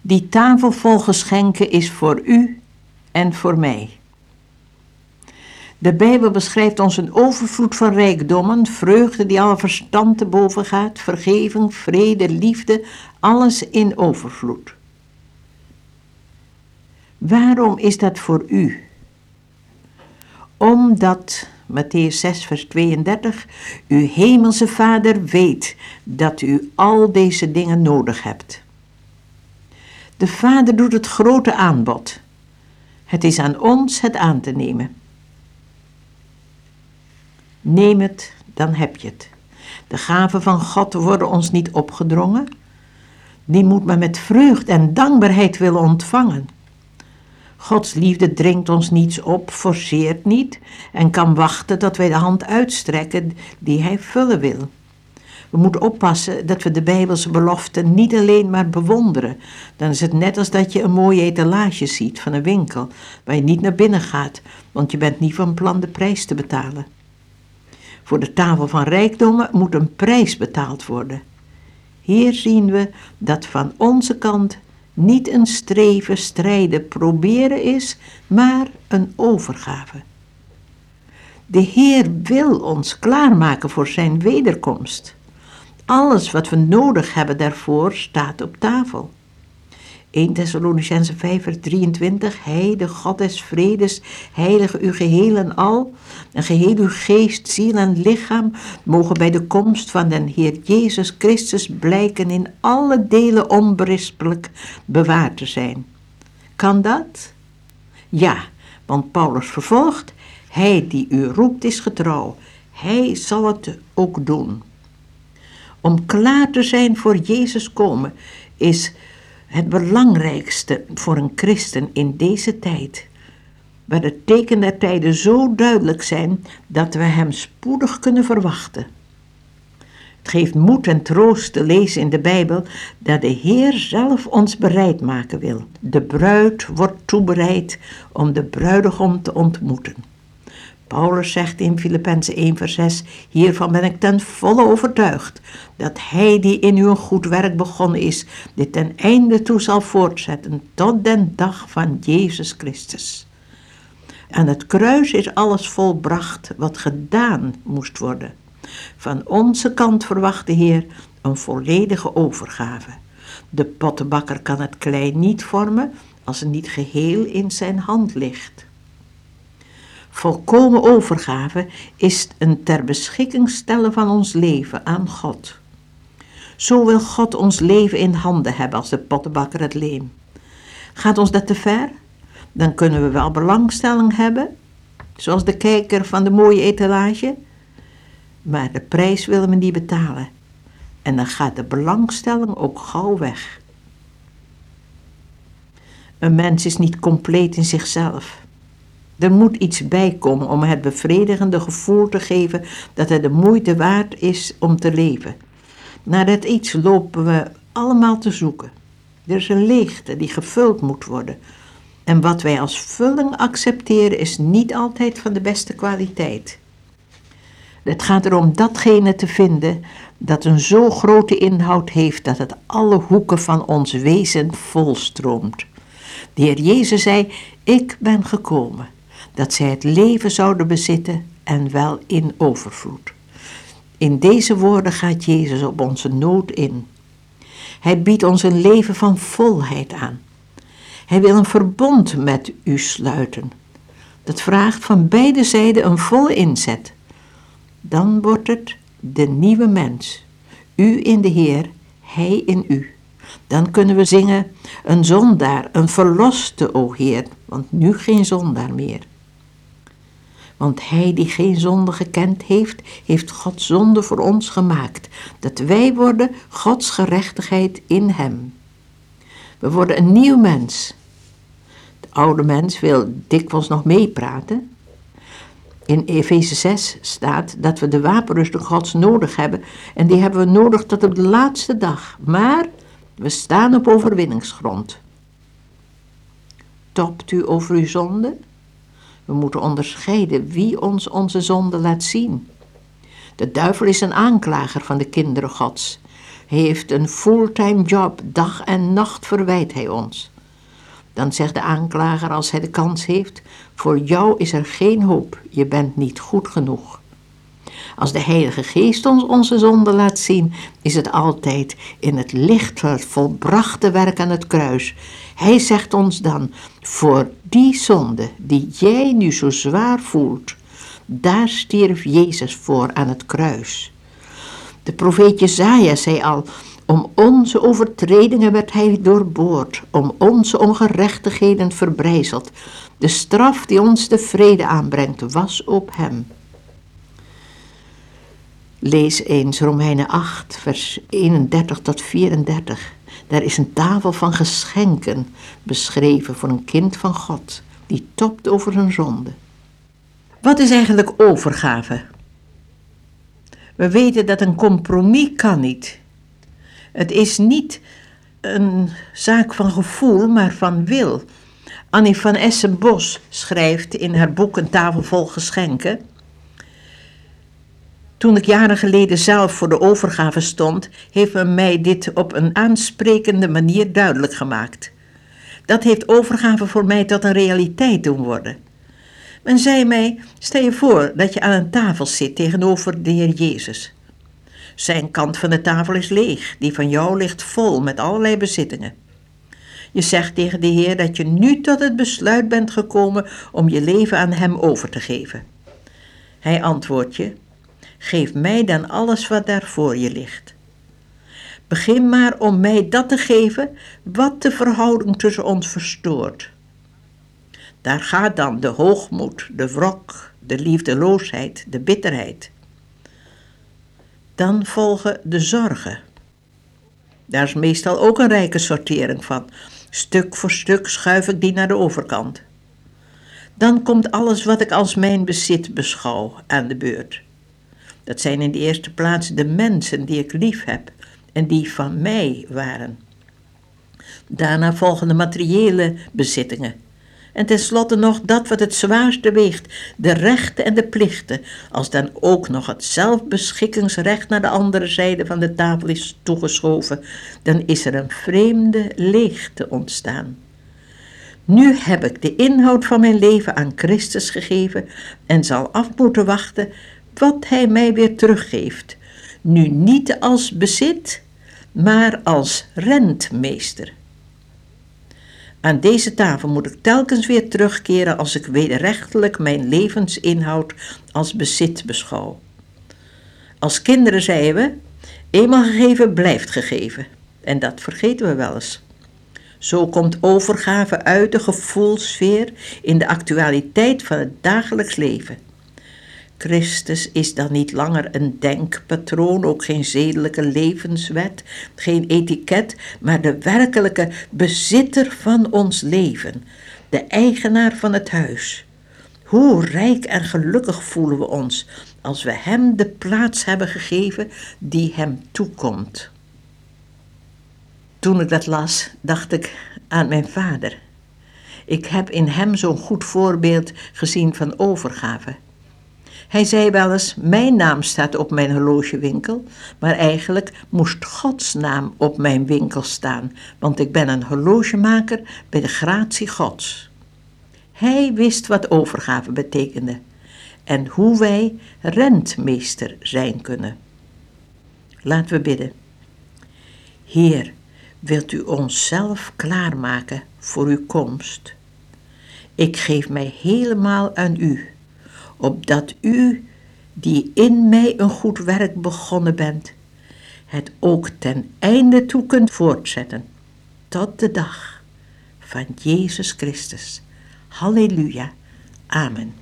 Die tafel vol geschenken is voor u en voor mij. De Bijbel beschrijft ons een overvloed van rijkdommen, vreugde die alle verstand te boven gaat, vergeving, vrede, liefde, alles in overvloed. Waarom is dat voor u? Omdat, Matthäus 6, vers 32, uw hemelse Vader weet dat u al deze dingen nodig hebt. De Vader doet het grote aanbod. Het is aan ons het aan te nemen. Neem het, dan heb je het. De gaven van God worden ons niet opgedrongen. Die moet men met vreugd en dankbaarheid willen ontvangen. Gods liefde dringt ons niets op, forceert niet en kan wachten dat wij de hand uitstrekken die Hij vullen wil. We moeten oppassen dat we de Bijbelse beloften niet alleen maar bewonderen. Dan is het net als dat je een mooie etalage ziet van een winkel waar je niet naar binnen gaat, want je bent niet van plan de prijs te betalen. Voor de tafel van rijkdommen moet een prijs betaald worden. Hier zien we dat van onze kant niet een streven, strijden, proberen is, maar een overgave. De Heer wil ons klaarmaken voor Zijn wederkomst. Alles wat we nodig hebben daarvoor staat op tafel. 1 Thessalonicense 5 vers 23, Hij, de God des vredes, heilige uw geheel en al, en geheel uw geest, ziel en lichaam, mogen bij de komst van den Heer Jezus Christus blijken in alle delen onberispelijk bewaard te zijn. Kan dat? Ja, want Paulus vervolgt, Hij die u roept is getrouw, Hij zal het ook doen. Om klaar te zijn voor Jezus komen is het belangrijkste voor een christen in deze tijd, waar de tekenen der tijden zo duidelijk zijn dat we hem spoedig kunnen verwachten. Het geeft moed en troost te lezen in de Bijbel dat de Heer zelf ons bereid maken wil. De bruid wordt toebereid om de bruidegom te ontmoeten. Paulus zegt in Filippenzen 1 vers 6, hiervan ben ik ten volle overtuigd, dat hij die in u een goed werk begonnen is, dit ten einde toe zal voortzetten tot den dag van Jezus Christus. Aan het kruis is alles volbracht wat gedaan moest worden. Van onze kant verwacht de Heer een volledige overgave. De pottenbakker kan het klei niet vormen als het niet geheel in zijn hand ligt. Volkomen overgave is een ter beschikking stellen van ons leven aan God. Zo wil God ons leven in handen hebben als de pottenbakker het leem. Gaat ons dat te ver? Dan kunnen we wel belangstelling hebben, zoals de kijker van de mooie etalage, maar de prijs willen we niet betalen. En dan gaat de belangstelling ook gauw weg. Een mens is niet compleet in zichzelf. Er moet iets bij komen om het bevredigende gevoel te geven dat het de moeite waard is om te leven. Naar dat iets lopen we allemaal te zoeken. Er is een leegte die gevuld moet worden. En wat wij als vulling accepteren is niet altijd van de beste kwaliteit. Het gaat erom datgene te vinden dat een zo grote inhoud heeft dat het alle hoeken van ons wezen volstroomt. De Heer Jezus zei: Ik ben gekomen dat zij het leven zouden bezitten en wel in overvloed. In deze woorden gaat Jezus op onze nood in. Hij biedt ons een leven van volheid aan. Hij wil een verbond met u sluiten. Dat vraagt van beide zijden een volle inzet. Dan wordt het de nieuwe mens. U in de Heer, Hij in u. Dan kunnen we zingen, een zondaar, een verloste, o Heer, want nu geen zondaar meer. Want hij die geen zonde gekend heeft, heeft God zonde voor ons gemaakt, dat wij worden Gods gerechtigheid in hem. We worden een nieuw mens. De oude mens wil dikwijls nog meepraten. In Efeze 6 staat dat we de wapenrusting Gods nodig hebben en die hebben we nodig tot op de laatste dag. Maar we staan op overwinningsgrond. Topt u over uw zonde? We moeten onderscheiden wie ons onze zonde laat zien. De duivel is een aanklager van de kinderen Gods. Hij heeft een fulltime job, dag en nacht verwijt hij ons. Dan zegt de aanklager als hij de kans heeft: Voor jou is er geen hoop, je bent niet goed genoeg. Als de Heilige Geest ons onze zonde laat zien, is het altijd in het licht van het volbrachte werk aan het kruis. Hij zegt ons dan: Voor die zonde die jij nu zo zwaar voelt, daar stierf Jezus voor aan het kruis. De profeet Jezaja zei al, om onze overtredingen werd hij doorboord, om onze ongerechtigheden verbrijzeld. De straf die ons de vrede aanbrengt, was op hem. Lees eens Romeinen 8, vers 31 tot 34. Daar is een tafel van geschenken beschreven voor een kind van God, die topt over zijn zonde. Wat is eigenlijk overgave? We weten dat een compromis kan niet. Het is niet een zaak van gevoel, maar van wil. Annie van Essenbos schrijft in haar boek Een tafel vol geschenken. Toen ik jaren geleden zelf voor de overgave stond, heeft men mij dit op een aansprekende manier duidelijk gemaakt. Dat heeft overgave voor mij tot een realiteit doen worden. Men zei mij: Stel je voor dat je aan een tafel zit tegenover de Heer Jezus. Zijn kant van de tafel is leeg, die van jou ligt vol met allerlei bezittingen. Je zegt tegen de Heer dat je nu tot het besluit bent gekomen om je leven aan Hem over te geven. Hij antwoordt je: Geef mij dan alles wat daar voor je ligt. Begin maar om mij dat te geven wat de verhouding tussen ons verstoort. Daar gaat dan de hoogmoed, de wrok, de liefdeloosheid, de bitterheid. Dan volgen de zorgen. Daar is meestal ook een rijke sortering van. Stuk voor stuk schuif ik die naar de overkant. Dan komt alles wat ik als mijn bezit beschouw aan de beurt. Dat zijn in de eerste plaats de mensen die ik lief heb en die van mij waren. Daarna volgen de materiële bezittingen en tenslotte nog dat wat het zwaarste weegt, de rechten en de plichten, als dan ook nog het zelfbeschikkingsrecht naar de andere zijde van de tafel is toegeschoven, dan is er een vreemde leegte ontstaan. Nu heb ik de inhoud van mijn leven aan Christus gegeven en zal af moeten wachten wat Hij mij weer teruggeeft. Nu niet als bezit, maar als rentmeester. Aan deze tafel moet ik telkens weer terugkeren als ik wederrechtelijk mijn levensinhoud als bezit beschouw. Als kinderen zeiden we: eenmaal gegeven blijft gegeven. En dat vergeten we wel eens. Zo komt overgave uit de gevoelsfeer in de actualiteit van het dagelijks leven. Christus is dan niet langer een denkpatroon, ook geen zedelijke levenswet, geen etiket, maar de werkelijke bezitter van ons leven, de eigenaar van het huis. Hoe rijk en gelukkig voelen we ons als we Hem de plaats hebben gegeven die Hem toekomt. Toen ik dat las, dacht ik aan mijn vader. Ik heb in hem zo'n goed voorbeeld gezien van overgave. Hij zei wel eens: Mijn naam staat op mijn horlogewinkel, maar eigenlijk moest Gods naam op mijn winkel staan, want ik ben een horlogemaker bij de gratie Gods. Hij wist wat overgave betekende en hoe wij rentmeester zijn kunnen. Laten we bidden. Heer, wilt u onszelf klaarmaken voor uw komst? Ik geef mij helemaal aan u opdat u, die in mij een goed werk begonnen bent, het ook ten einde toe kunt voortzetten, tot de dag van Jezus Christus. Halleluja. Amen.